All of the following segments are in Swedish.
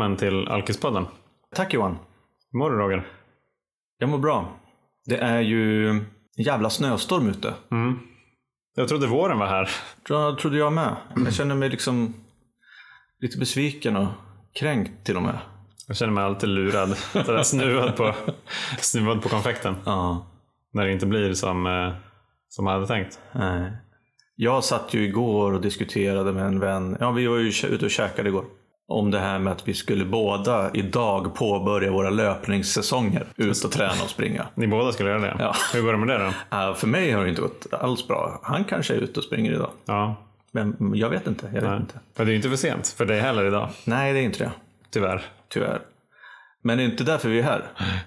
välkommen till Alkispodden. Tack Johan. Hur mår du Roger? Jag mår bra. Det är ju en jävla snöstorm ute. Mm. Jag trodde våren var här. Det trodde jag med. Jag känner mig liksom lite besviken och kränkt till och med. Jag känner mig alltid lurad. Sådär snuvad på, snuvad på konfekten. Ja. När det inte blir som, eh, som man hade tänkt. Nej. Jag satt ju igår och diskuterade med en vän. Ja, vi var ju ute och käkade igår. Om det här med att vi skulle båda idag påbörja våra löpningssäsonger. Ut och träna och springa. Ni båda skulle göra det? Ja. Hur går det med det då? Äh, för mig har det inte gått alls bra. Han kanske är ute och springer idag. Ja. Men jag vet inte. Jag vet Nej. inte. Men det är inte för sent för dig heller idag. Nej, det är inte det. Tyvärr. Tyvärr. Men det är inte därför vi är här.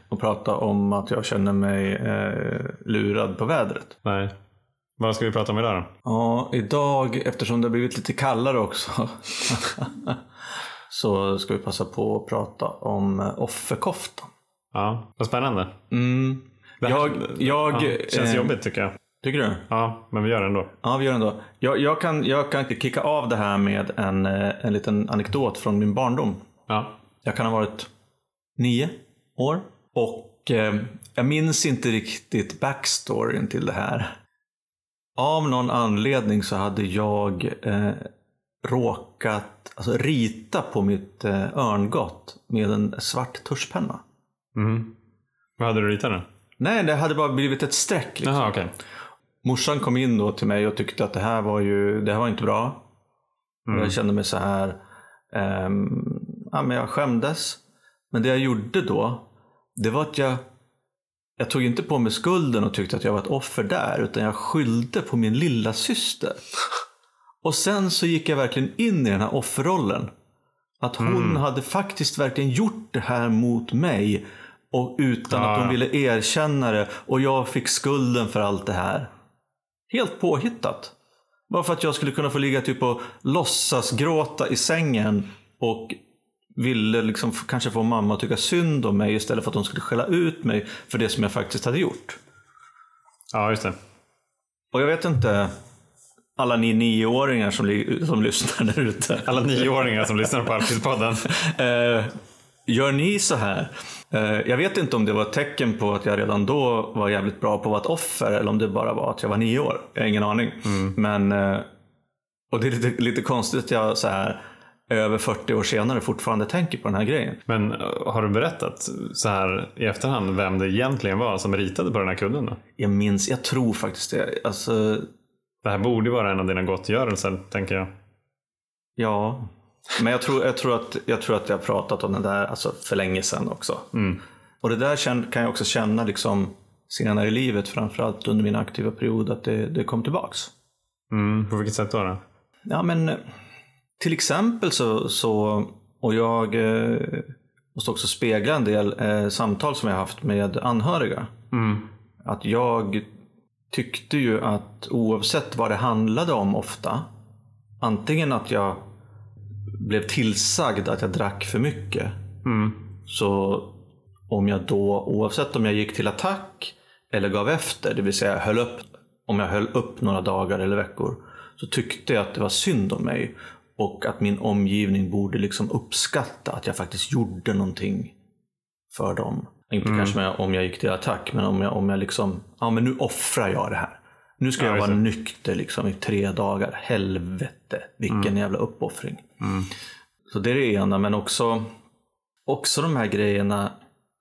Och prata om att jag känner mig eh, lurad på vädret. Nej. Vad ska vi prata om idag då? Ja, idag, eftersom det har blivit lite kallare också, så ska vi passa på att prata om eh, offerkoftan. Ja, vad spännande. Mm. Här- Jag, jag, ja, känns eh, jobbigt tycker jag. Tycker du? Ja, men vi gör det ändå. Ja, vi gör det ändå. Jag, jag, kan, jag kan kicka av det här med en, eh, en liten anekdot från min barndom. Ja. Jag kan ha varit nio år. Och eh, jag minns inte riktigt backstoryn till det här. Av någon anledning så hade jag eh, råkat alltså, rita på mitt eh, örngott med en svart tuschpenna. Mhm. Vad hade du ritat då? Nej, det hade bara blivit ett streck. Liksom. Jaha, okej. Morsan kom in då till mig och tyckte att det här var ju det här var inte bra. Mm. Jag kände mig så här, ehm, ja, men jag skämdes. Men det jag gjorde då, det var att jag, jag tog inte på mig skulden och tyckte att jag var ett offer där, utan jag skyllde på min lilla syster. Och sen så gick jag verkligen in i den här offerrollen. Att hon hade faktiskt verkligen gjort det här mot mig. Och utan Ja, att hon ja. ville erkänna det. Och jag fick skulden för allt det här. Helt påhittat. Bara för att jag skulle kunna få ligga typ och låtsas gråta i sängen. Och ville liksom kanske få mamma att tycka synd om mig istället för att hon skulle skälla ut mig för det som jag faktiskt hade gjort. Ja, just det. Och jag vet inte, alla ni nioåringar som, som lyssnar där ute. Alla nioåringar som lyssnar på Alkispodden. Eh, gör ni så här? Eh, jag vet inte om det var ett tecken på att jag redan då var jävligt bra på att vara ett offer eller om det bara var att jag var nio år. Jag har ingen aning. Men, eh, och det är lite, lite konstigt att jag så här över 40 år senare fortfarande tänker på den här grejen. Men eh, har du berättat så här i efterhand vem det egentligen var som ritade på den här kudden? Då? Jag minns, jag tror faktiskt det. Alltså, Det här borde vara en av dina gottgörelser, tänker jag. ja. Men jag tror, jag, tror att, jag tror att jag har pratat om det där alltså, för länge sedan också. Mm. Och det där kan jag också känna liksom, senare i livet, framförallt under min aktiva period, att det, det kom tillbaks. Mm. På vilket sätt då? då? Ja, men till exempel så, så och jag eh, måste också spegla en del eh, samtal som jag haft med anhöriga. Mm. Att jag tyckte ju att oavsett vad det handlade om ofta, antingen att jag blev tillsagd att jag drack för mycket, Mm. så om jag då, oavsett om jag gick till attack eller gav efter, det vill säga höll upp, om jag höll upp några dagar eller veckor, så tyckte jag att det var synd om mig. Och att min omgivning borde liksom uppskatta att jag faktiskt gjorde någonting för dem. Inte kanske med, om jag gick till attack, men om jag, om jag liksom, ja men nu offrar jag det här. Nu ska Ja, jag vara det. nykter liksom i tre dagar. Helvete, vilken jävla uppoffring. Så det är det ena, men också, också de här grejerna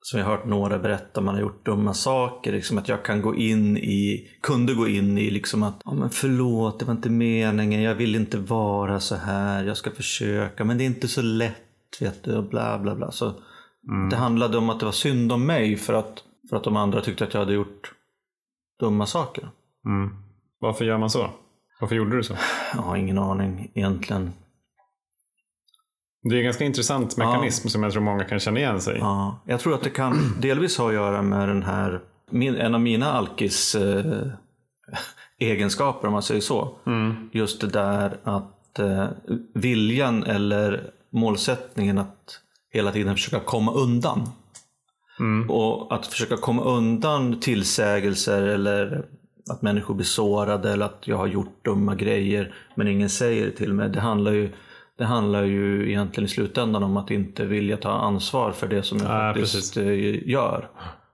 som jag har hört några berätta, man har gjort dumma saker. Liksom att jag kan gå in i, kunde gå in i liksom att, ja men förlåt, det var inte meningen, jag vill inte vara så här, jag ska försöka, men det är inte så lätt, vet du, och bla bla bla. Så det handlade om att det var synd om mig för att, för att de andra tyckte att jag hade gjort dumma saker. Mm. Varför gör man så? Varför gjorde du så? Jag har ingen aning egentligen. Det är en ganska intressant mekanism som jag tror många kan känna igen sig i. Ja, jag tror att det kan delvis ha att göra med den här, en av mina alkis eh, egenskaper om man säger så. Just det där att eh, viljan eller målsättningen att hela tiden försöka komma undan. Och att försöka komma undan tillsägelser eller att människor blir sårade eller att jag har gjort dumma grejer men ingen säger det till mig. Det handlar ju, det handlar ju egentligen i slutändan om att inte vilja ta ansvar för det som jag Ja, faktiskt eh, gör.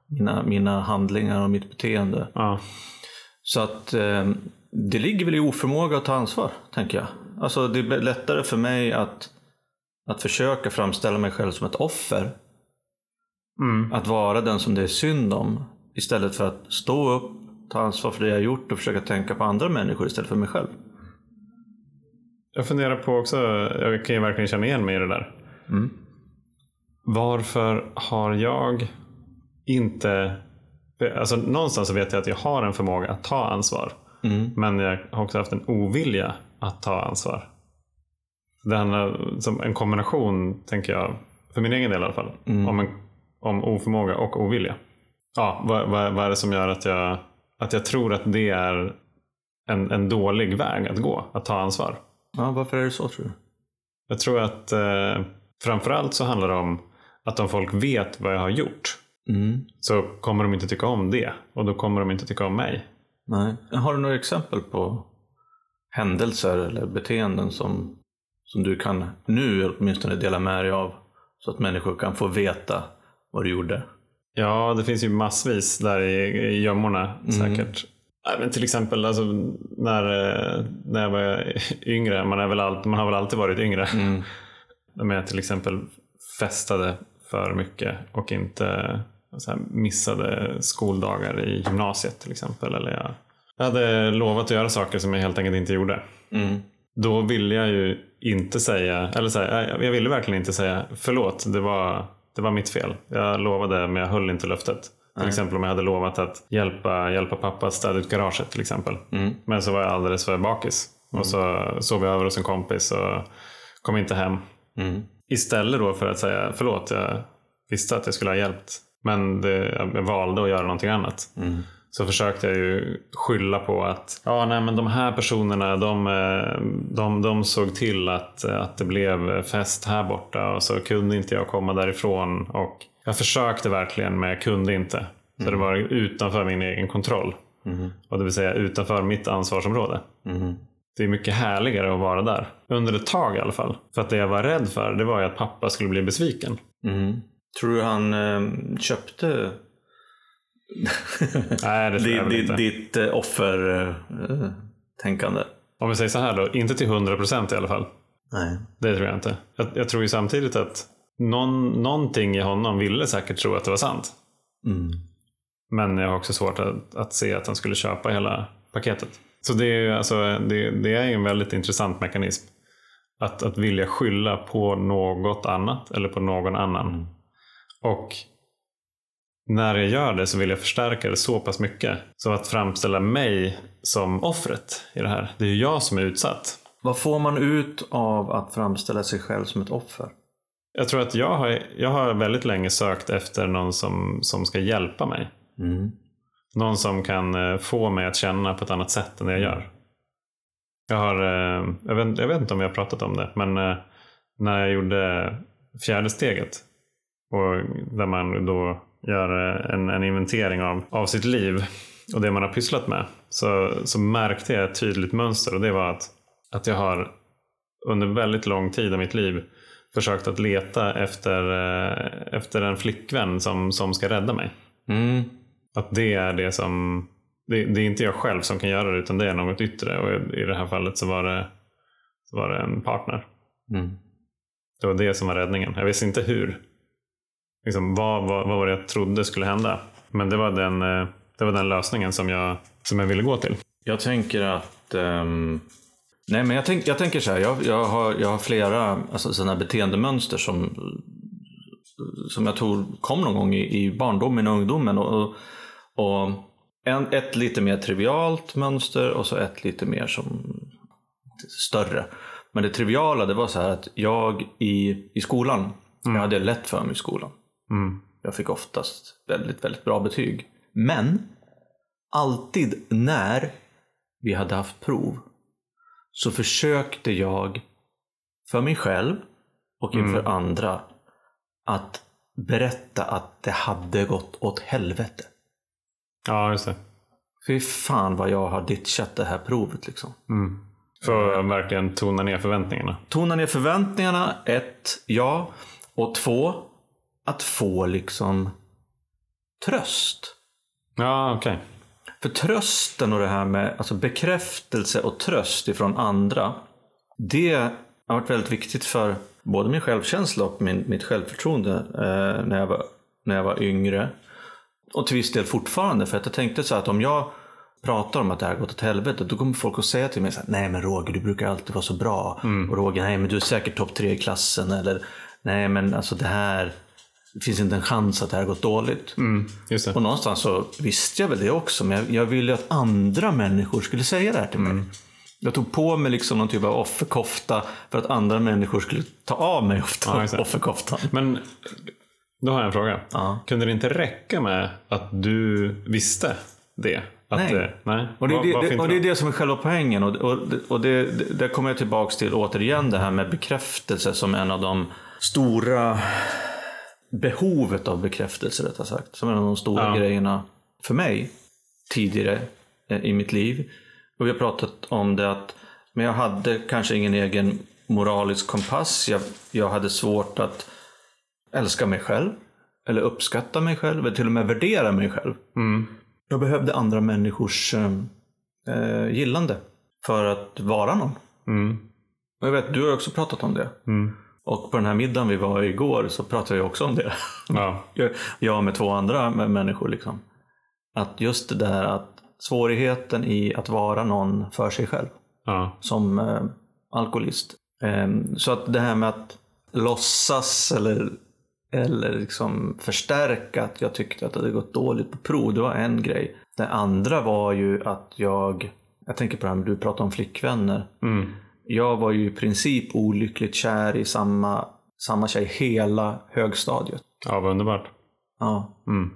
Mina, mina handlingar och mitt beteende. Ja. Så att eh, det ligger väl i oförmåga att ta ansvar, tänker jag. Alltså det är lättare för mig att, att försöka framställa mig själv som ett offer. Mm. Att vara den som det är synd om. Istället för att stå upp, ta ansvar för det jag gjort och försöka tänka på andra människor istället för mig själv. Jag funderar på också, jag kan ju verkligen känna igen mig i det där. Mm. Varför har jag inte... Alltså någonstans vet jag att jag har en förmåga att ta ansvar. Mm. Men jag har också haft en ovilja att ta ansvar. Det handlar som en kombination, tänker jag, för min egen del i alla fall, Mm. om, en, om oförmåga och ovilja. Ja, vad, vad, vad är det som gör att jag, att jag tror att det är en, en dålig väg att gå, att ta ansvar? Ja, varför är det så tror du? Jag tror att eh, framförallt så handlar det om att om folk vet vad jag har gjort Mm. så kommer de inte tycka om det och då kommer de inte tycka om mig. Nej. Har du några exempel på händelser eller beteenden som, som du kan nu åtminstone dela med dig av? Så att människor kan få veta vad du gjorde. Ja, det finns ju massvis där i, i gömmorna säkert. Nej, men till exempel alltså, när, eh, när jag var yngre, man, är väl allt, man har väl alltid varit yngre. Mm. När jag till exempel festade för mycket och inte här, missade skoldagar i gymnasiet till exempel. Eller jag, jag hade lovat att göra saker som jag helt enkelt inte gjorde. Mm. Då ville jag ju inte säga, eller så här, jag ville verkligen inte säga förlåt, det var, det var mitt fel. Jag lovade men jag höll inte löftet. Till exempel om jag hade lovat att hjälpa, hjälpa pappa att städa ut garaget till exempel. Mm. Men så var jag alldeles för bakis. Och så sov jag över hos en kompis och kom inte hem. Mm. Istället då för att säga förlåt, jag visste att jag skulle ha hjälpt. Men det, jag valde att göra någonting annat. Mm. Så försökte jag ju skylla på att ja, nej, men de här personerna de, eh, de, de såg till att, att det blev fest här borta och så kunde inte jag komma därifrån. Och jag försökte verkligen men jag kunde inte. Så det var utanför min egen kontroll. Mm. Och det vill säga utanför mitt ansvarsområde. Mm. Det är mycket härligare att vara där. Under ett tag i alla fall. För att det jag var rädd för det var ju att pappa skulle bli besviken. Mm. Tror du han eh, köpte Nej, det tror jag ditt, inte. ditt eh, offertänkande? Om vi säger så här då, inte till 100% i alla fall. Nej. Det tror jag inte. Jag, jag tror ju samtidigt att någon, någonting i honom ville säkert tro att det var sant. Mm. Men jag har också svårt att, att se att han skulle köpa hela paketet. Så det är ju alltså, det, det är en väldigt intressant mekanism. Att, att vilja skylla på något annat eller på någon annan. Och när jag gör det så vill jag förstärka det så pass mycket. Så att framställa mig som offret i det här. Det är ju jag som är utsatt. Vad får man ut av att framställa sig själv som ett offer? Jag tror att jag har, jag har väldigt länge sökt efter någon som, som ska hjälpa mig. Mm. Någon som kan eh, få mig att känna på ett annat sätt än det jag gör. Jag, har, eh, jag, vet, jag vet inte om vi har pratat om det, men eh, när jag gjorde fjärde steget och där man då gör eh, en, en inventering av, av sitt liv och det man har pysslat med så, så märkte jag ett tydligt mönster och det var att, att jag har under väldigt lång tid av mitt liv försökt att leta efter, eh, efter en flickvän som, som ska rädda mig. Mm. Att det är det som det, det är inte jag själv som kan göra det utan det är något yttre och i det här fallet så var det, så var det en partner. Mm. Det var det som var räddningen. Jag visste inte hur. Liksom, vad, vad, vad var det jag trodde skulle hända? Men det var den, eh, det var den lösningen som jag, som jag ville gå till. Jag tänker att... ehm, nej, men jag, tänk, jag tänker så här. Jag, jag, har, jag har flera alltså, sådana beteendemönster som, som jag tror kom någon gång i, i barndomen och ungdomen. Och, och, en, ett lite mer trivialt mönster och så ett lite mer som större. Men det triviala det var så här att jag i, i skolan, jag hade lätt för mig i skolan. Mm. Jag fick oftast väldigt, väldigt bra betyg. Men alltid när vi hade haft prov så försökte jag för mig själv och inför andra att berätta att det hade gått åt helvete. Ja, just det. Fy fan vad jag har ditchat det här provet liksom. Mm. För att verkligen tona ner förväntningarna. Tona ner förväntningarna, ett, ja. Och två, att få liksom tröst. Ja, okej. För trösten och det här med alltså bekräftelse och tröst ifrån andra. Det har varit väldigt viktigt för både min självkänsla och min, mitt självförtroende eh, när, jag var, när jag var yngre. Och till viss del fortfarande. För att jag tänkte så att om jag pratar om att det här har gått åt helvete, då kommer folk att säga till mig så här, Nej men Roger, du brukar alltid vara så bra. Och Roger, nej men du är säkert topp tre i klassen. Eller nej men alltså det här, det finns inte en chans att det här har gått dåligt. Mm. Och någonstans så visste jag väl det också, men jag, jag ville att andra människor skulle säga det här till mig. Mm. Jag tog på mig liksom någon typ av offerkofta för att andra människor skulle ta av mig ofta, Ja, offerkoftan. Men då har jag en fråga. Ja. Kunde det inte räcka med att du visste det? Att Nej. Det, nej. Och det, är Var- det, och det är det som är själva poängen. Och, och, och det, det, där kommer jag tillbaks till återigen det här med bekräftelse som en av de stora behovet av bekräftelse rättare sagt. Som en av de stora Ja. grejerna för mig tidigare eh, i mitt liv. Och vi har pratat om det att men jag hade kanske ingen egen moralisk kompass. Jag, jag hade svårt att älska mig själv. Eller uppskatta mig själv. Eller till och med värdera mig själv. Mm. Jag behövde andra människors eh, eh, gillande för att vara någon. Mm. Och jag vet, du har också pratat om det. Mm. Och på den här middagen vi var igår så pratade jag också om det. Ja. Jag- med två andra människor. Liksom. Att just det där att svårigheten i att vara någon för sig själv Ja. som eh, alkoholist. Eh, så att det här med att låtsas eller, eller liksom förstärka att jag tyckte att det hade gått dåligt på prov, det var en grej. Det andra var ju att jag, jag tänker på det här med du pratade om flickvänner. Mm. Jag var ju i princip olyckligt kär i samma, samma tjej hela högstadiet. ja, vad underbart. Ja. Mm.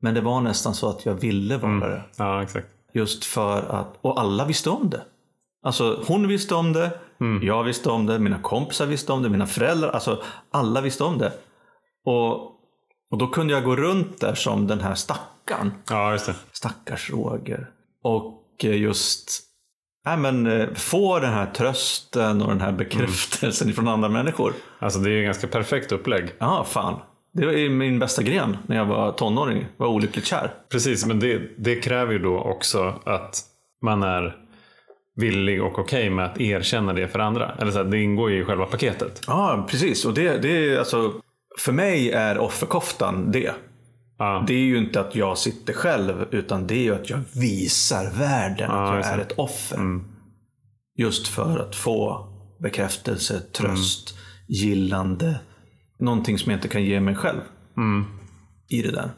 Men det var nästan så att jag ville vara det. Ja, exakt. Just för att, och alla visste om det. Alltså hon visste om det, jag visste om det, mina kompisar visste om det, mina föräldrar, alltså alla visste om det. Och, och då kunde jag gå runt där som den här stackaren. Ja, just det. Stackars Roger. Och eh, just nej men, eh, få den här trösten och den här bekräftelsen från andra människor. Alltså det är ju ganska perfekt upplägg. Ja, fan. Det var min bästa gren när jag var tonåring. Var olyckligt kär. Precis, men det, det kräver ju då också att man är villig och okej med att erkänna det för andra. Eller så här, det ingår ju i själva paketet. Ja, precis. Och det, det är alltså, för mig är offerkoftan det. Ja, Det är ju inte att jag sitter själv, utan det är ju att jag visar världen Ja, att jag just är ett offer. Just för att få bekräftelse, tröst, gillande. Någonting som jag inte kan ge mig själv. I det där.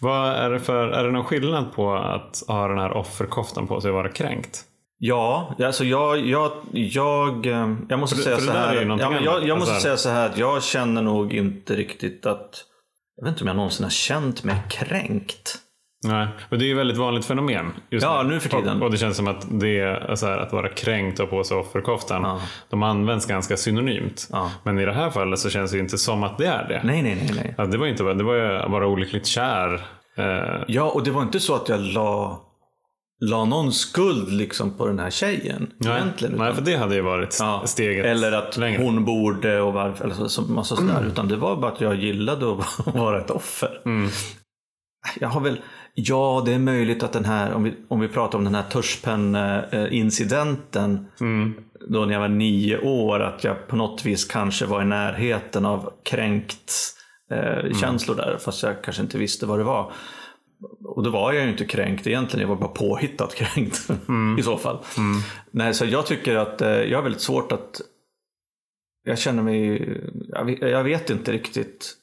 Vad är det för, är det någon skillnad på att ha den här offerkoftan på sig och vara kränkt? Ja, alltså jag, jag, jag, eh, jag måste För säga för så här. Ja, jag, jag måste Alltså säga så här att jag känner nog inte riktigt att Jag vet inte om jag någonsin har känt mig kränkt. Nej, men det är ju väldigt vanligt fenomen. Just Ja, nu för tiden. Och, och det känns som att det är här, att vara kränkt och på sig offerkoftan. Ja. De används ganska synonymt. Ja. Men i det här fallet så känns det inte som att det är det. Nej, nej, nej. nej. Ja, det var inte det var ju att vara olyckligt kär. Eh, Ja, och det var inte så att jag la, la någon skuld liksom på den här tjejen. nej, egentligen. nej, utan- för det hade ju varit Ja, steget Eller att längre. Mm. hon borde och varför. Eller så, massa sådär. Utan det var bara att jag gillade att vara ett offer. Mm. Jag har väl, ja det är möjligt att den här, om vi, om vi pratar om den här tuschpenn-incidenten. Mm. Då när jag var nio år. Att jag på något vis kanske var i närheten av kränkt eh, Mm. känslor där. Fast jag kanske inte visste vad det var. Och då var jag ju inte kränkt egentligen, jag var bara påhittat kränkt Mm. i så fall. Nej, så jag tycker att eh, jag har väldigt svårt att... Jag känner mig... Jag vet, inte riktigt...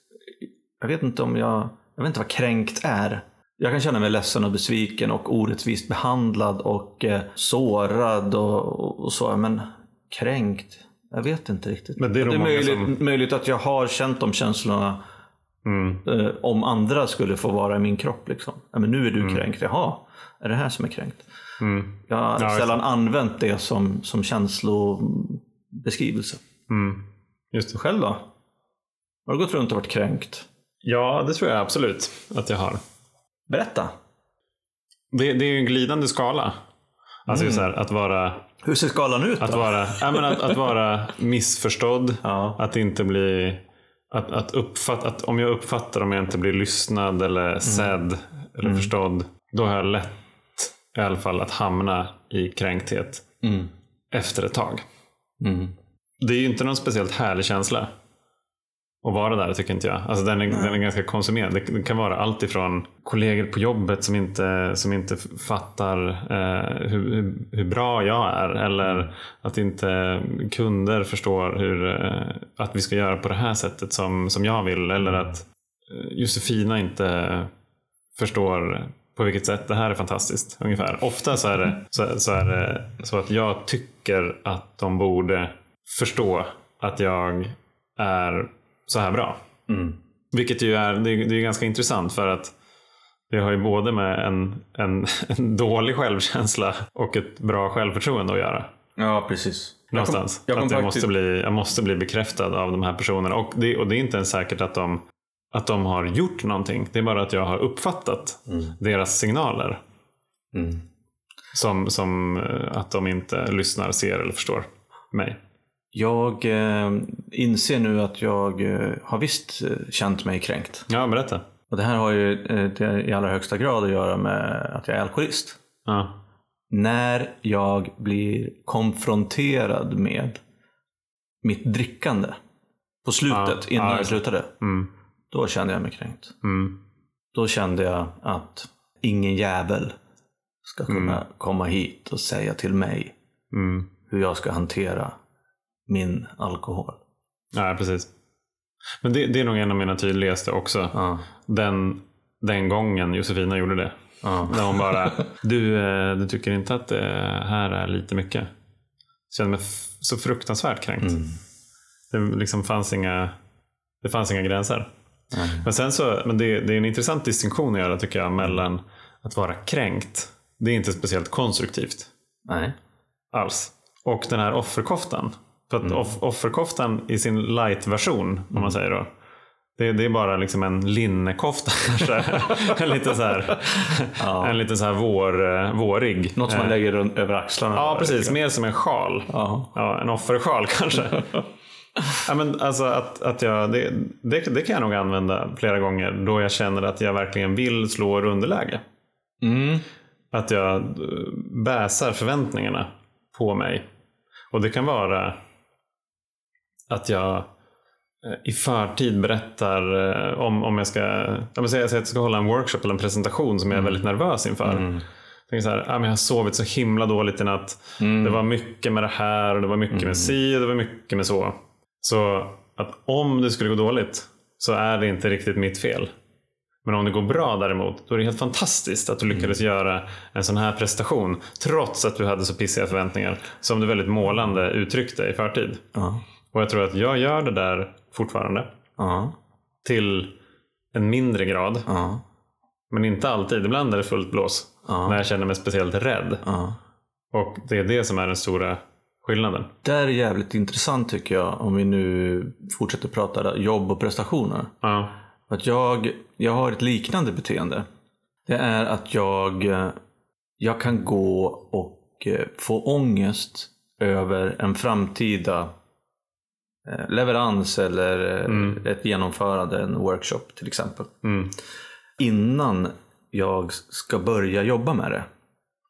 Jag vet inte om jag... Jag vet inte vad kränkt är. Jag kan känna mig ledsen och besviken och orättvist behandlad och eh, sårad och, och, så. Men kränkt? Jag vet inte riktigt. Men det är nog många möjligt, som- möjligt att jag har känt de känslorna Mm. eh, om andra skulle få vara i min kropp. Liksom. Ja, men nu är du kränkt. Jaha, är det här som är kränkt? Mm. Jag har Ja, sällan använt det som, som känslobeskrivelse. Mm. Just det. Själv då? Har du gått runt och varit kränkt? Ja, det tror jag absolut att jag har. Berätta. Det, det är ju en glidande skala. Alltså just så här, att vara Hur ser skalan ut att då? vara, ja, men att, att vara missförstådd. Ja. Att inte bli... Att, att, uppfatta, att om jag uppfattar om jag inte blir lyssnad eller sedd eller förstådd. Då har jag lätt i alla fall att hamna i kränkthet Mm. efter ett tag. Mm. Det är ju inte någon speciellt härlig känsla att vara där tycker inte jag. Alltså den, är, den är ganska konsumerande. Det, kan vara allt ifrån kollegor på jobbet som inte, som inte fattar eh, hur, hur, bra jag är. Eller att inte kunder förstår hur, eh, att vi ska göra på det här sättet som, som jag vill. Eller att eh, Josefina inte förstår på vilket sätt det här är fantastiskt. Ungefär. Ofta så är, det, så, så är det så att jag tycker att de borde förstå att jag är så här bra. Mm. Vilket ju är, det är, det är ganska intressant för att det har ju både med en, en, en dålig självkänsla och ett bra självförtroende att göra. Ja, precis. Någonstans. Jag kom, att jag jag kom måste, faktiskt, bli, jag måste bli bekräftad av de här personerna. Och det, och det är inte ens säkert att de, att de har gjort någonting. Det är bara att jag har uppfattat deras signaler. Mm. Som, som eh, att de inte lyssnar, ser eller förstår mig. Jag eh, inser nu att jag eh, har visst eh, känt mig kränkt. Ja, berätta. Och det här har ju eh, i allra högsta grad att göra med att jag är alkoholist. Ja. När jag blir konfronterad med mitt drickande på slutet, Ja, innan ja, jag slutade, Mm. då kände jag mig kränkt. Mm. Då kände jag att ingen jävel ska kunna komma hit och säga till mig Mm. hur jag ska hantera min alkohol. Ja, precis. Men det, det är nog en av mina tydligaste också. Ja. Den, den gången Josefina gjorde det. Ja. När hon bara, du, eh, du tycker inte att det här är lite mycket? Jag kände mig så fruktansvärt kränkt. Mm. Det liksom fanns inga, det fanns inga gränser. Nej. Men sen så, men det, det är en intressant distinktion att göra tycker jag mellan att vara kränkt. Det är inte speciellt konstruktivt Nej. alls. Och den här offerkoftan. För att off, offerkoftan i sin light-version, om man säger då. Det, det är bara liksom en linnekofta kanske. en lite så här, Ja. en lite så här vår, eh, vårig. Något som man Eh, lägger runt, över axlarna. Ja, precis. Mer som en sjal. Ja, en offersjal kanske. ja, men alltså att, att jag, det, det, det kan jag nog använda flera gånger då jag känner att jag verkligen vill slå underläge. Mm. Att jag eh, bäsar förväntningarna på mig. Och det kan vara att jag eh, i förtid berättar eh, om, om jag ska, jag säga att jag ska hålla en workshop eller en presentation som jag är väldigt nervös inför. Mm. Jag så här, ah, jag har sovit så himla dåligt i natt. Mm. Det var mycket med det här och det var mycket med si och det var mycket med så. Så att om det skulle gå dåligt så är det inte riktigt mitt fel. Men om det går bra däremot, då är det helt fantastiskt att du lyckades göra en sån här prestation trots att du hade så pissiga förväntningar som du väldigt målande uttryckte i förtid. Ja. Och jag tror att jag gör det där fortfarande Ja. till en mindre grad. Ja. Men inte alltid. Ibland är det fullt blås. Ja. När jag känner mig speciellt rädd. Och det är det som är den stora skillnaden. Det är jävligt intressant tycker jag om vi nu fortsätter prata jobb och prestationer. Att jag, jag har ett liknande beteende. Det är att jag, eh, jag kan gå och eh, få ångest över en framtida leverans eller eh, Mm. ett genomförande, en workshop till exempel. Mm. Innan jag ska börja jobba med det.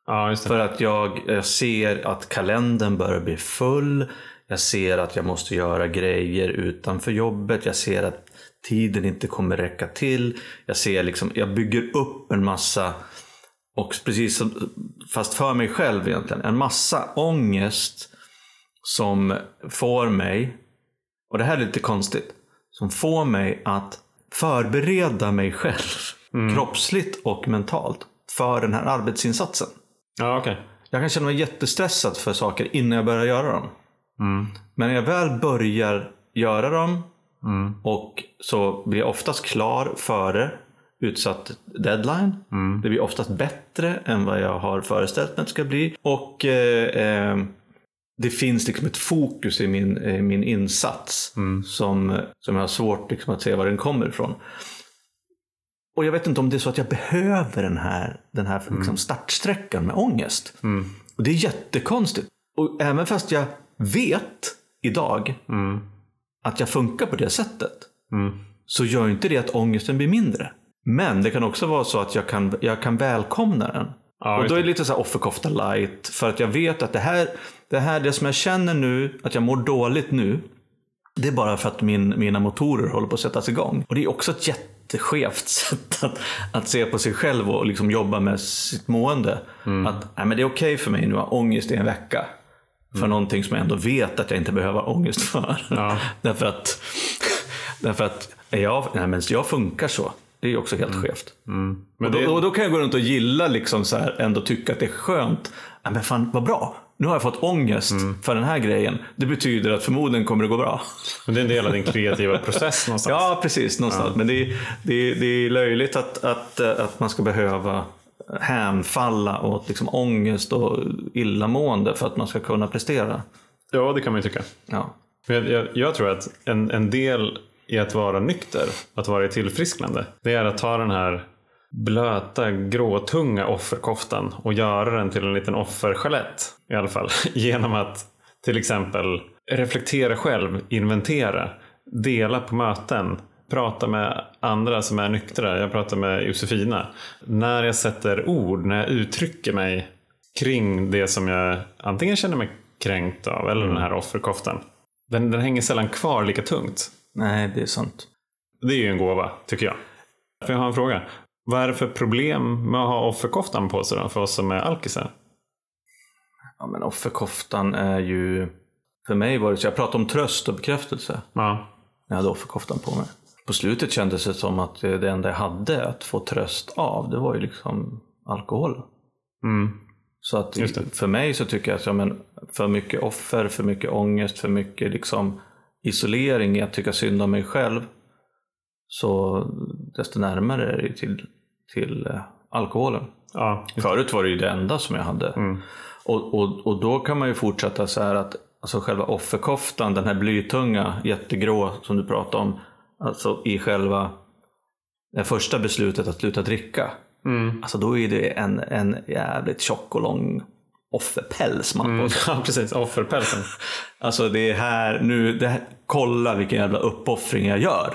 Ja, det. För att jag, jag ser att kalendern börjar bli full. Jag ser att jag måste göra grejer utanför jobbet. Jag ser att tiden inte kommer räcka till. Jag ser liksom, jag bygger upp en massa, och precis som, fast för mig själv egentligen, en massa ångest som får mig, och det här är lite konstigt, som får mig att förbereda mig själv, kroppsligt och mentalt, för den här arbetsinsatsen. Ja, okej. Jag kan känna mig jättestressad för saker innan jag börjar göra dem. Mm. Men när jag väl börjar göra dem Mm. och så blir jag oftast klar före utsatt deadline. Mm. Det blir oftast bättre än vad jag har föreställt mig att det ska bli. Och eh, eh, det finns liksom ett fokus i min, eh, min insats Mm. som, som jag har svårt liksom, att se var den kommer ifrån. Och jag vet inte om det är så att jag behöver den här, den här liksom startsträckan med ångest. Mm. Och det är jättekonstigt. Och även fast jag vet idag att jag funkar på det sättet så gör inte det att ångesten blir mindre. Men det kan också vara så att jag kan, jag kan välkomna den. Ja, och då är det. lite så offerkofta light. För att jag vet att det här, det här, det som jag känner nu, att jag mår dåligt nu. Det är bara för att min, mina motorer håller på att sättas igång. Och det är också ett jätteskevt sätt att, att se på sig själv och liksom jobba med sitt mående. Att nej, men det är okej för mig nu att ha ångest i en vecka. För någonting som jag ändå vet att jag inte behöver ha ångest för. Ja. därför att, därför att jag, nej, men jag funkar så. Det är också helt skevt. Men Och då, det, och då kan jag gå runt och gilla, liksom så här, ändå tycka att det är skönt. Ja, men fan vad bra, nu har jag fått ångest för den här grejen. Det betyder att förmodligen kommer det gå bra. men det är en del av din kreativa process någonstans. Ja, precis. Någonstans. Men det är, det, är, det är löjligt att, att, att man ska behöva hänfalla åt liksom ångest och illamående för att man ska kunna prestera. ja, det kan man ju tycka. Ja. Jag, jag, jag tror att en, en del i att vara nykter, att vara i tillfrisknande, det är att ta den här blöta, gråtunga offerkoftan och göra den till en liten offerchalett i alla fall. Genom att till exempel reflektera själv, inventera, dela på möten, prata med andra som är nyktra. Jag pratar med Josefina. När jag sätter ord, när jag uttrycker mig kring det som jag antingen känner mig kränkt av eller den här offerkoftan. Den, den hänger sällan kvar lika tungt. Nej, det är sant. Det är ju en gåva, tycker jag. För jag har en fråga. Vad är det för problem med att ha offerkoftan på sig då, för oss som är alkisar? Ja, men offerkoftan är ju... För mig var det så, jag pratade om tröst och bekräftelse. Ja. när jag hade offerkoftan på mig. På slutet kändes det som att det enda jag hade att få tröst av, det var ju liksom alkohol. Mm. Så att för mig så tycker jag att ja, men för mycket offer, för mycket ångest, för mycket liksom isolering i att tycka synd om mig själv. Så desto närmare är det till, till eh, alkoholen. Ja. Förut var det ju det enda som jag hade. Och, och, och då kan man ju fortsätta så här att alltså själva offerkoftan, den här blytunga, jättegrå som du pratade om, alltså i själva det första beslutet att sluta dricka. Alltså då är det en, en jävligt tjock och lång offerpäls man sig. ja, precis. Offerpälsen. Alltså det är här, nu, det här, kolla vilken jävla uppoffring jag gör.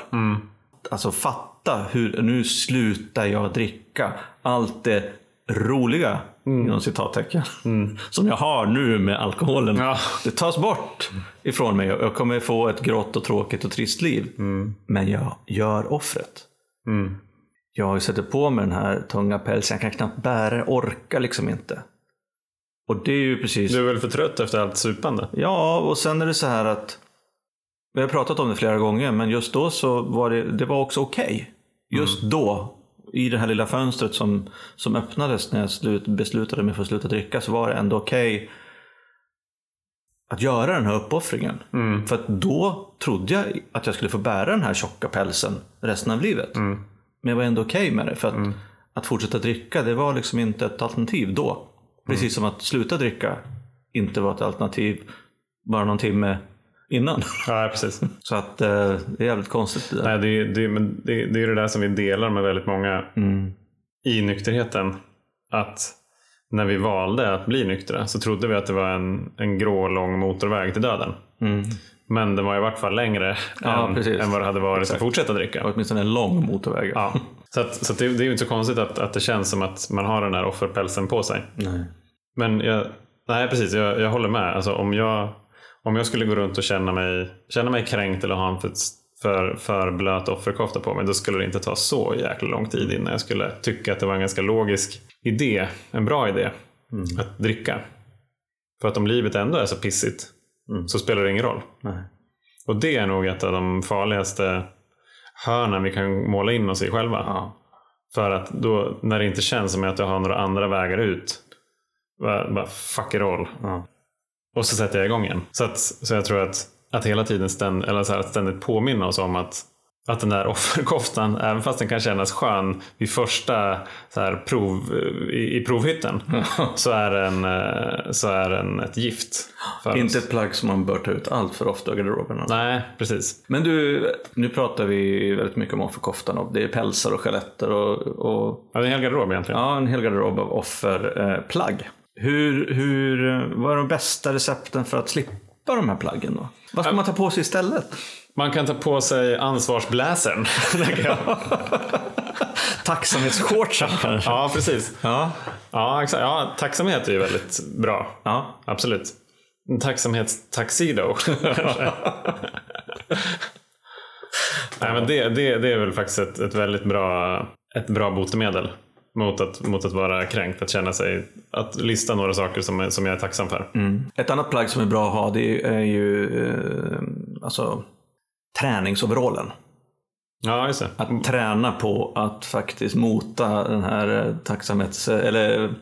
Alltså fatta hur, nu slutar jag dricka. Allt det roliga, inom citattecken, som jag har nu med alkoholen. Ja. Det tas bort ifrån mig. Jag kommer få ett grått och tråkigt och trist liv. Men jag gör offret. Mm. Jag sätter på mig den här tunga pälsen, jag kan knappt bära den, orkar liksom inte. Och det är ju precis Du är väl för trött efter allt supande? Ja, och sen är det så här att vi har pratat om det flera gånger, men just då så var det, det var också okej. Just då, i det här lilla fönstret som, som öppnades när jag slut, beslutade mig för att sluta dricka, så var det ändå okej att göra den här uppoffringen. För att då trodde jag att jag skulle få bära den här tjocka pälsen resten av livet. Men jag var ändå okej med det. För att, att fortsätta dricka, det var liksom inte ett alternativ då. Precis som att sluta dricka inte var ett alternativ bara någon timme innan. Ja, precis. Så att eh, det är jävligt konstigt det där. Nej, det, det, men det, det är det där som vi delar med väldigt många i nykterheten. Att när vi valde att bli nyktra så trodde vi att det var en, en grå lång motorväg till döden. Men den var i vart fall längre Ja, än, än vad det hade varit att fortsätta dricka. Och åtminstone en lång motorväg. Ja. Så, att, så att det, det är ju inte så konstigt att, att det känns som att man har den här offerpälsen på sig. Nej. Men jag, nej, precis, jag, jag håller med. Alltså, om, jag, om jag skulle gå runt och känna mig, känna mig kränkt eller ha en för, för, för blöt offerkofta på mig, då skulle det inte ta så jäkla lång tid innan jag skulle tycka att det var en ganska logisk idé, en bra idé, att dricka. För att om livet ändå är så pissigt så spelar det ingen roll. Nej. Och det är nog ett av de farligaste hörnen vi kan måla in oss i själva. Ja. För att då, när det inte känns som att jag har några andra vägar ut, bara, bara fuck it all. Ja. Och så sätter jag igång igen. Så, att, så jag tror att, att hela tiden ständ, eller så här, att ständigt påminna oss om att, att den där offerkoftan, även fast den kan kännas skön vid första så här, prov, i, i provhytten, så är den, eh, så är den ett gift. Inte ett plagg som man bör ta ut allt för ofta ur garderoben. Nej, precis. Men du, nu pratar vi väldigt mycket om offerkoftan och det är pälsar och skeletter och, och Ja, det är en hel garderob egentligen. ja, en hel garderob av offerplagg. Hur, hur, vad är de bästa recepten för att slippa de här plaggen då? Vad ska man ta på sig istället? Man kan ta på sig ansvarsbläsern. Tacksamhetsshortsen kanske? ja, precis. Ja. Ja, exakt. Ja, tacksamhet är ju väldigt bra. ja. Absolut. En tacksamhetstaxido. Nej, men det, det, det är väl faktiskt ett, ett väldigt bra, ett bra botemedel mot att, mot att vara kränkt. Att känna sig, att lista några saker som, som jag är tacksam för. Ett annat plagg som är bra att ha det är ju eh, alltså, träningsoverallen. Ja, just det. Att träna på att faktiskt mota den här eh, tacksamhets eller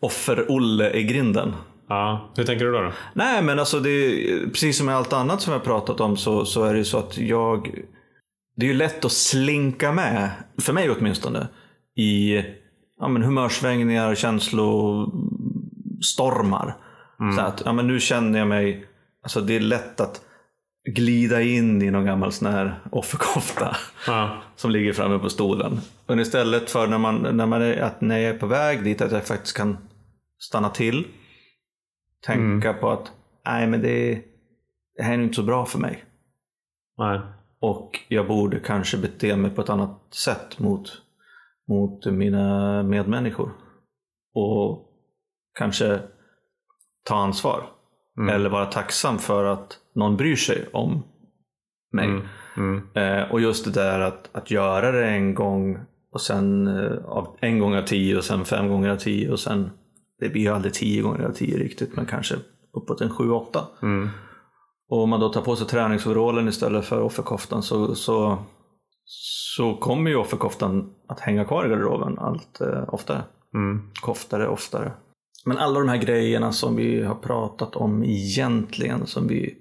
offer-Olle i grinden. Ja, hur tänker du då? då? Nej, men alltså det precis som med allt annat som jag pratat om så, så är det ju så att jag... Det är ju lätt att slinka med, för mig åtminstone, i ja, men humörsvängningar, känslostormar. Så att, ja, men nu känner jag mig... Alltså det är lätt att glida in i någon gammal sån här offerkofta Ja, som ligger framme på stolen. Men istället för när, man, när, man är, att när jag är på väg dit, att jag faktiskt kan stanna till. Tänka på att nej men det, det här är inte så bra för mig. nej. Och jag borde kanske bete mig på ett annat sätt mot, mot mina medmänniskor. Och kanske ta ansvar. Eller vara tacksam för att någon bryr sig om mig. Mm. Mm. Eh, och just det där att, att göra det en gång och sen eh, av en gång av tio och sen fem gånger av tio och sen det blir ju aldrig tio gånger av tio riktigt men kanske uppåt en sju, åtta. Mm. Och om man då tar på sig träningsoverallen istället för offerkoftan så, så, så kommer ju offerkoftan att hänga kvar i garderoben allt eh, oftare. Mm. Koftare oftare. Men alla de här grejerna som vi har pratat om egentligen, som vi,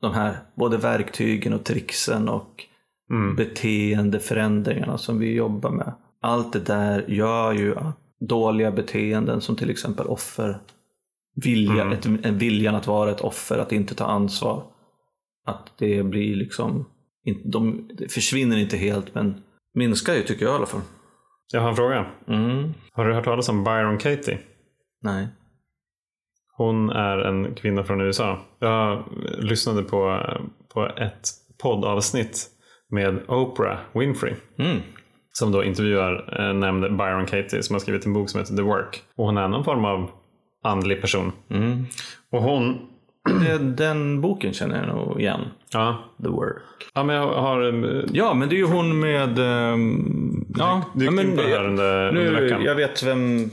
de här både verktygen och trixen och Mm. beteendeförändringarna som vi jobbar med. Allt det där gör ju att dåliga beteenden som till exempel offer, vilja, Mm. ett, en viljan att vara ett offer, att inte ta ansvar, att det blir liksom, de, försvinner inte helt men minskar ju tycker jag i alla fall. Jag har en fråga. Mm. Har du hört talas om Byron Katie? Nej. Hon är en kvinna från USA. Jag lyssnade på, på ett poddavsnitt med Oprah Winfrey. Mm. Som då intervjuar eh, nämnd Byron Katie som har skrivit en bok som heter The Work. Och hon är någon form av andlig person. Mm. Och hon, Det- Den boken känner jag nog igen. ja, The Work. ja men jag har eh, Ja, men det är ju hon med... ehm, ja, dykt ja, men, på det här under, under nu, veckan. jag vet vem,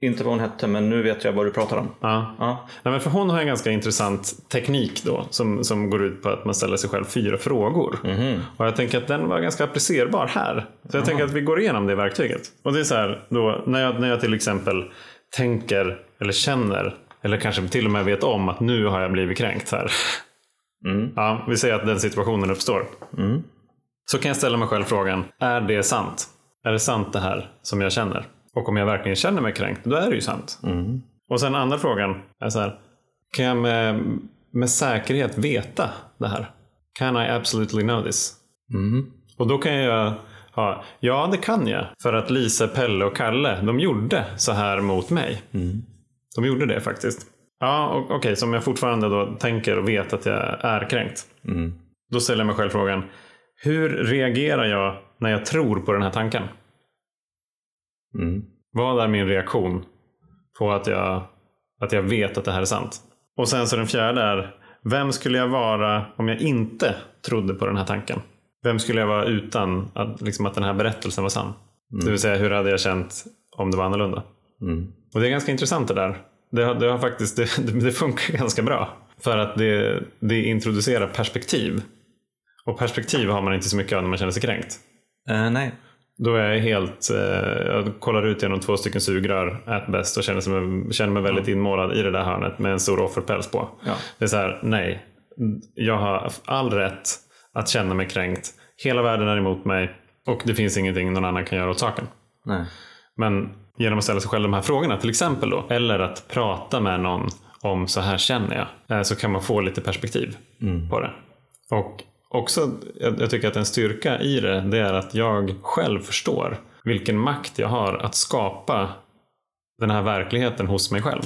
inte vad hon hette, men nu vet jag vad du pratar om. Ja. Ja. Nej, men för hon har en ganska intressant teknik då som, som går ut på att man ställer sig själv fyra frågor. Och jag tänker att den var ganska applicerbar här. Så jag tänker att vi går igenom det verktyget. Och det är så här, då, när, jag, när jag till exempel tänker eller känner eller kanske till och med vet om att nu har jag blivit kränkt här. Mm. Ja, vi säger att den situationen uppstår. Mm. Så kan jag ställa mig själv frågan, är det sant? Är det sant det här som jag känner? Och om jag verkligen känner mig kränkt, då är det ju sant. Mm. Och sen andra frågan är så här. Kan jag med, med säkerhet veta det här? Can I absolutely know this? Mm. Och då kan jag ha, ja det kan jag. För att Lisa, Pelle och Kalle, de gjorde så här mot mig. Mm. De gjorde det faktiskt. Ja, okej, så om jag fortfarande då tänker och vet att jag är kränkt. Mm. Då ställer jag mig själv frågan, hur reagerar jag när jag tror på den här tanken? Mm. Vad är min reaktion på att jag, att jag vet att det här är sant? Och sen så den fjärde är, vem skulle jag vara om jag inte trodde på den här tanken? Vem skulle jag vara utan att, liksom, att den här berättelsen var sann? Det vill säga, hur hade jag känt om det var annorlunda? Mm. Och det är ganska intressant det där. Det, har, det, har faktiskt, det, det funkar ganska bra. För att det, det introducerar perspektiv. Och perspektiv har man inte så mycket av när man känner sig kränkt. Eh, nej. Då är jag helt, eh, jag kollar ut genom två stycken sugrör, ät bäst och känner, som, känner mig väldigt inmålad i det där hörnet med en stor offerpäls på. Ja. Det är så här, nej. Jag har all rätt att känna mig kränkt. Hela världen är emot mig och det finns ingenting någon annan kan göra åt saken. Nej. Men genom att ställa sig själv de här frågorna till exempel då, eller att prata med någon om så här känner jag, eh, så kan man få lite perspektiv på det. Och också, jag, tycker att en styrka i det, det är att jag själv förstår vilken makt jag har att skapa den här verkligheten hos mig själv.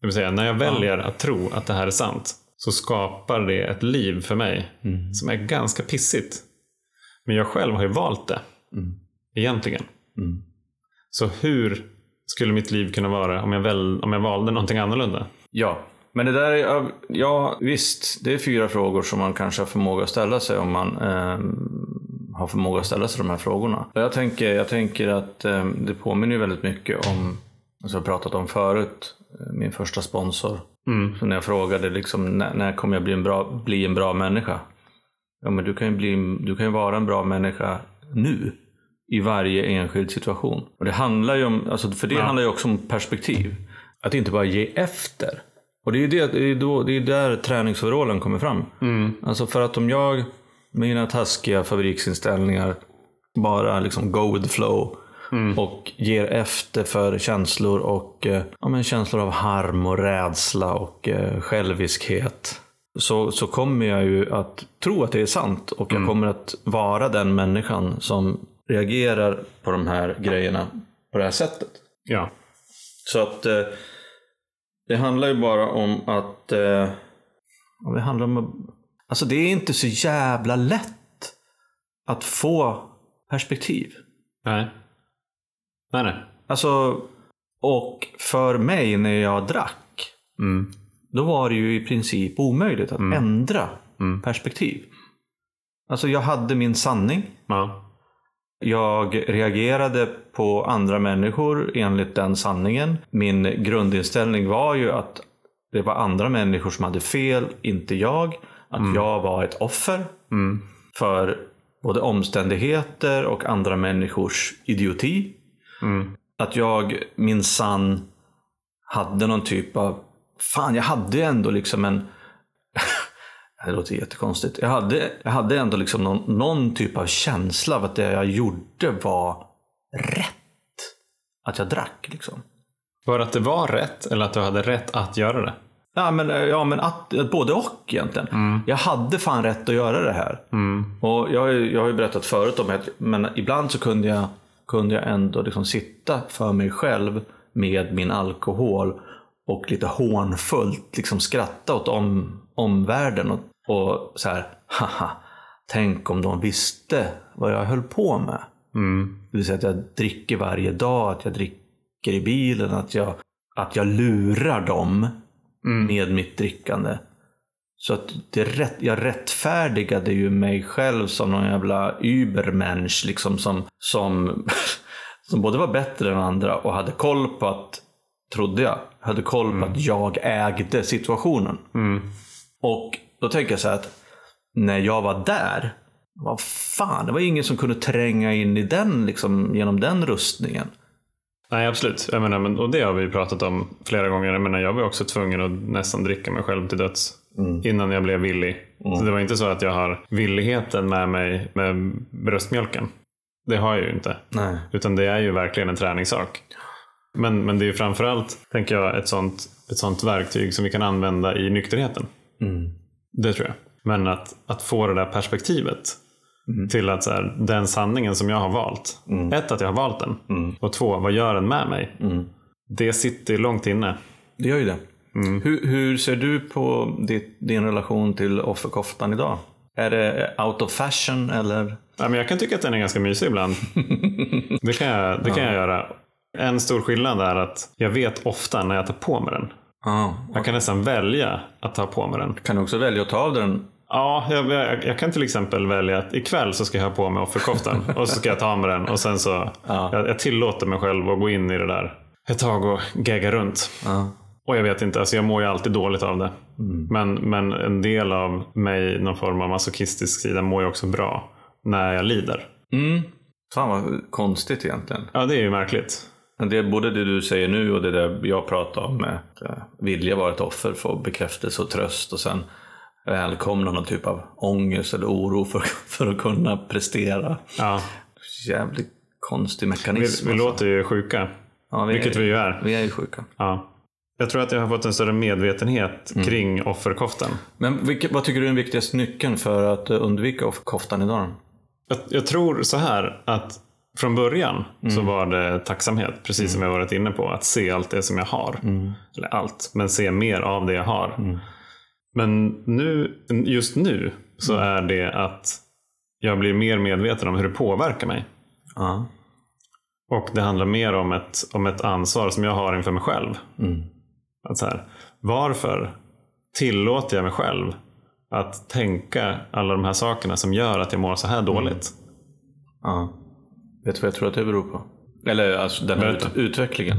Det vill säga, när jag väljer att tro att det här är sant så skapar det ett liv för mig Mm. som är ganska pissigt. Men jag själv har ju valt det. Egentligen. Mm. Så hur skulle mitt liv kunna vara om jag, väl, om jag valde någonting annorlunda? Ja, men det där är, ja visst, det är fyra frågor som man kanske har förmåga att ställa sig om man eh, har förmåga att ställa sig de här frågorna. Jag tänker, jag tänker att eh, det påminner väldigt mycket om, som jag pratat om förut, min första sponsor. Så när jag frågade liksom, när, när kommer jag bli en, bra, bli en bra människa? Ja, men du kan ju, bli, du kan ju vara en bra människa nu. I varje enskild situation. Och det handlar ju om, alltså för det handlar ju också om perspektiv. Att inte bara ge efter. Och det är ju det, det är då, det är där träningsoverallen kommer fram. Alltså för att om jag, med mina taskiga fabriksinställningar, bara liksom go with flow. Och ger efter för känslor och eh, ja, men känslor av harm och rädsla och eh, själviskhet. Så, så kommer jag ju att tro att det är sant och jag kommer att vara den människan som reagerar på de här grejerna på det här sättet. Ja. Så att eh, det handlar ju bara om att... Eh, det handlar om att, Alltså det är inte så jävla lätt att få perspektiv. Nej. Nej, nej. Alltså, och för mig när jag drack, Mm. då var det ju i princip omöjligt att ändra perspektiv. Alltså jag hade min sanning. Ja. Jag reagerade på andra människor enligt den sanningen. Min grundinställning var ju att det var andra människor som hade fel, inte jag. Att jag var ett offer för både omständigheter och andra människors idioti. Att jag minsann hade någon typ av... Fan, jag hade ju ändå liksom en... Det låter jättekonstigt. Jag hade, jag hade ändå liksom någon, någon typ av känsla av att det jag gjorde var rätt. Att jag drack liksom. Var det att det var rätt eller att du hade rätt att göra det? Ja, men, ja, men att, både och egentligen. Jag hade fan rätt att göra det här. Och jag, jag har ju berättat förut om att men ibland så kunde jag, kunde jag ändå liksom sitta för mig själv med min alkohol och lite hånfullt liksom skratta åt om, omvärlden. Och, och så här, haha, tänk om de visste vad jag höll på med. Det vill säga att jag dricker varje dag, att jag dricker i bilen, att jag, att jag lurar dem med mitt drickande. Så att det rätt, jag rättfärdigade ju mig själv som någon jävla übermensch liksom som, som, som både var bättre än andra och hade koll på att, trodde jag, hade koll på att jag ägde situationen. Och då tänker jag så här att när jag var där, vad fan, det var ingen som kunde tränga in i den liksom, genom den rustningen. Nej, absolut. Jag menar, men, och det har vi pratat om flera gånger. Jag, menar, jag var också tvungen att nästan dricka mig själv till döds innan jag blev villig. Så det var inte så att jag har villigheten med mig med bröstmjölken. Det har jag ju inte. Nej. Utan det är ju verkligen en träningssak. Men, men det är framförallt, tänker jag, ett sånt, ett sånt verktyg som vi kan använda i nykterheten. Det tror jag. Men att, att få det där perspektivet till att så här, den sanningen som jag har valt. Ett, att jag har valt den. Och två, vad gör den med mig? Det sitter långt inne. Det gör ju det. Hur, hur ser du på ditt, din relation till offerkoftan idag? Är det out of fashion eller? Ja, men jag kan tycka att den är ganska mysig ibland. det kan, jag, det kan jag göra. En stor skillnad är att jag vet ofta när jag tar på mig den. Ja. Jag kan nästan välja att ta på mig den. Kan du också välja att ta av den? Ja, jag, jag, jag kan till exempel välja att ikväll så ska jag ha på mig offerkoftan och så ska jag ta med den och sen så Ja. jag, jag tillåter mig själv att gå in i det där ett tag och gegga runt. Ja. Och jag vet inte, alltså jag mår ju alltid dåligt av det. Men, men en del av mig, någon form av masochistisk sida, mår ju också bra när jag lider. Mm. Fan vad konstigt egentligen. Ja, det är ju märkligt. Men Det är både det du säger nu och det där jag pratar om med att eh, vilja vara ett offer, få bekräftelse och tröst och sen välkomna någon typ av ångest eller oro för, för att kunna prestera. Ja, Jävligt konstig vi, mekanism. vi alltså. låter ju sjuka, ja, vi vilket är, vi ju är. Vi är ju sjuka. Ja. Jag tror att jag har fått en större medvetenhet kring offerkoftan. Men vilket, vad tycker du är den viktigaste nyckeln för att undvika offerkoftan idag? Jag, jag tror så här att från början så var det tacksamhet, precis som jag varit inne på. Att se allt det som jag har. Eller allt, men se mer av det jag har. Men nu, just nu så är det att jag blir mer medveten om hur det påverkar mig. Ja. Och det handlar mer om ett, om ett ansvar som jag har inför mig själv. Att så här, varför tillåter jag mig själv att tänka alla de här sakerna som gör att jag mår så här dåligt? Ja. Vet du vad jag tror att det beror på? Eller alltså den här ut- utvecklingen.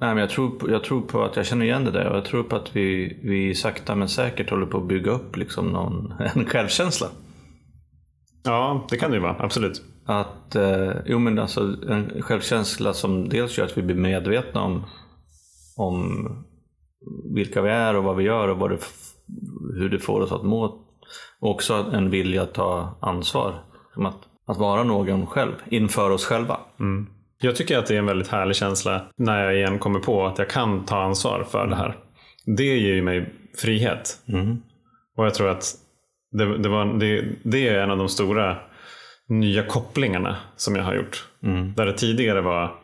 Nej, men jag, tror på, jag tror på att jag känner igen det där och jag tror på att vi, vi sakta men säkert håller på att bygga upp liksom någon, en självkänsla. Ja, det kan det ju vara. Absolut. Att, eh, jo men alltså en självkänsla som dels gör att vi blir medvetna om, om vilka vi är och vad vi gör och vad det, hur det får oss att må. Och också en vilja att ta ansvar. Som att, att vara någon själv, inför oss själva. Jag tycker att det är en väldigt härlig känsla när jag igen kommer på att jag kan ta ansvar för det här. Det ger ju mig frihet. Och jag tror att det, det, var, det, det är en av de stora nya kopplingarna som jag har gjort. Där det tidigare var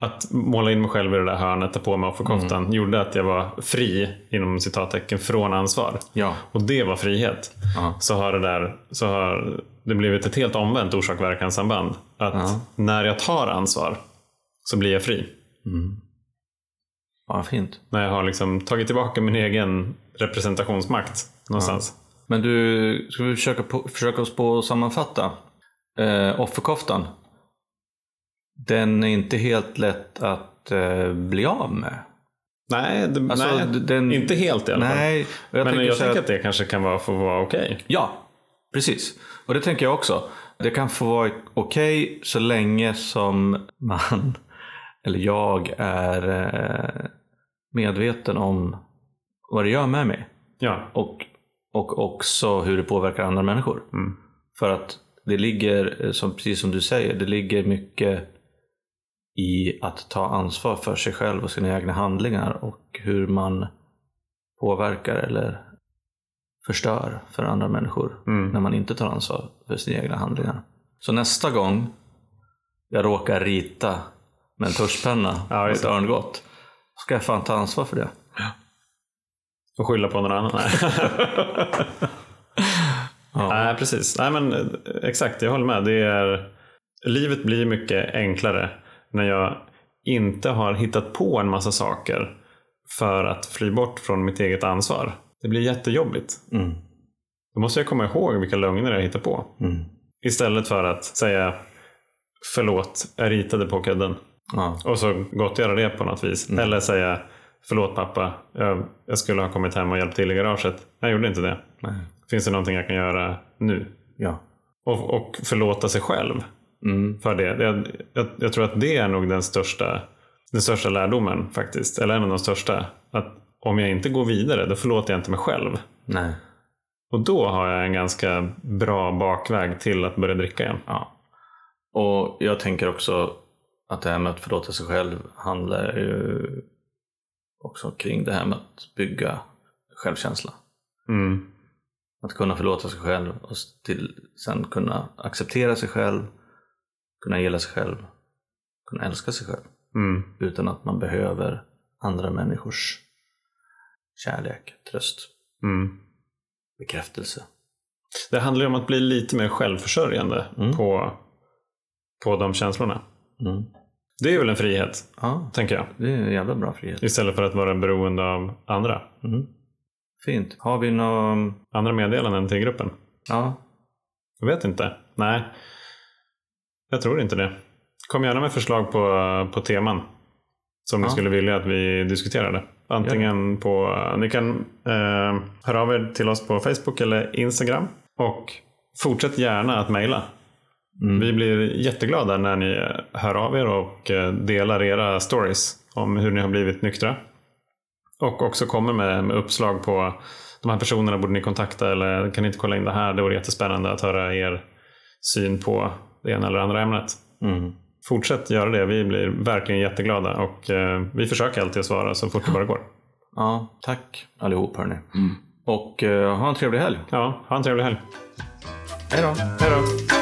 att måla in mig själv i det där hörnet, ta på mig offerkoftan, gjorde att jag var fri, inom citattecken, från ansvar. Ja. Och det var frihet. Så har det där så har det blivit ett helt omvänt orsak-verkan-samband. Att när jag tar ansvar så blir jag fri. Ja, fint. När jag har liksom tagit tillbaka min egen representationsmakt någonstans. Men du, ska vi försöka, på, försöka oss på att sammanfatta? Eh, offerkoftan. Den är inte helt lätt att eh, bli av med. Nej, det, Alltså, nej den- inte helt i alla fall. Nej, jag Men jag tänker att- att det kanske kan vara, få vara okej. Ja, precis. Och det tänker jag också. Det kan få vara okej så länge som man, eller jag, är eh, medveten om vad det gör med mig. Ja. Och, och också hur det påverkar andra människor. Mm. För att det ligger, eh, som, precis som du säger, det ligger mycket i att ta ansvar för sig själv och sina egna handlingar och hur man påverkar eller förstör för andra människor Mm. när man inte tar ansvar för sina egna handlingar. Så nästa gång jag råkar rita med en tuschpenna Ja, ett örngott ska jag fan ta ansvar för det. Och skylla på någon annan. Nej. Nej, precis. Nej, men eh, exakt, jag håller med. Det är, livet blir mycket enklare när jag inte har hittat på en massa saker för att fly bort från mitt eget ansvar. Det blir jättejobbigt. Mm. Då måste jag komma ihåg vilka lögner jag hittar på. Mm. Istället för att säga förlåt, jag ritade på kudden. Ja. Och så gottgöra det på något vis. Eller säga förlåt pappa, jag, jag skulle ha kommit hem och hjälpt till i garaget. Jag gjorde inte det. Nej. Finns det någonting jag kan göra nu? Ja. Och, och förlåta sig själv Mm. för det. Jag, jag, jag tror att det är nog den största, den största lärdomen faktiskt. Eller en av de största. Att om jag inte går vidare, då förlåter jag inte mig själv. Nej. Och då har jag en ganska bra bakväg till att börja dricka igen. Ja. Och jag tänker också att det här med att förlåta sig själv handlar ju också kring det här med att bygga självkänsla. Mm. Att kunna förlåta sig själv och till, sen kunna acceptera sig själv, kunna gilla sig själv, kunna älska sig själv Mm. utan att man behöver andra människors kärlek, tröst, Mm. bekräftelse. Det handlar ju om att bli lite mer självförsörjande Mm. på, på de känslorna. Mm. Det är väl en frihet, Ja, tänker jag. det är en jävla bra frihet. Istället för att vara beroende av andra. Mm. Fint. Har vi någon... Andra meddelanden till gruppen. Ja, Jag vet inte. Nej, jag tror inte det. Kom gärna med förslag på, på teman som ni Ja. skulle vilja att vi diskuterade. Antingen på, ni kan eh, höra av er till oss på Facebook eller Instagram. Och fortsätt gärna att mejla. Mm. Vi blir jätteglada när ni hör av er och eh, delar era stories om hur ni har blivit nyktra. Och också kommer med, med uppslag på de här personerna borde ni kontakta eller kan ni inte kolla in det här? Det vore jättespännande att höra er syn på det ena eller andra ämnet. Mm. Fortsätt göra det. Vi blir verkligen jätteglada och eh, vi försöker alltid att svara så fort det bara går. Ja, tack allihop hörni. Och eh, ha en trevlig helg. Ja, ha en trevlig helg. Hej då. Hej då!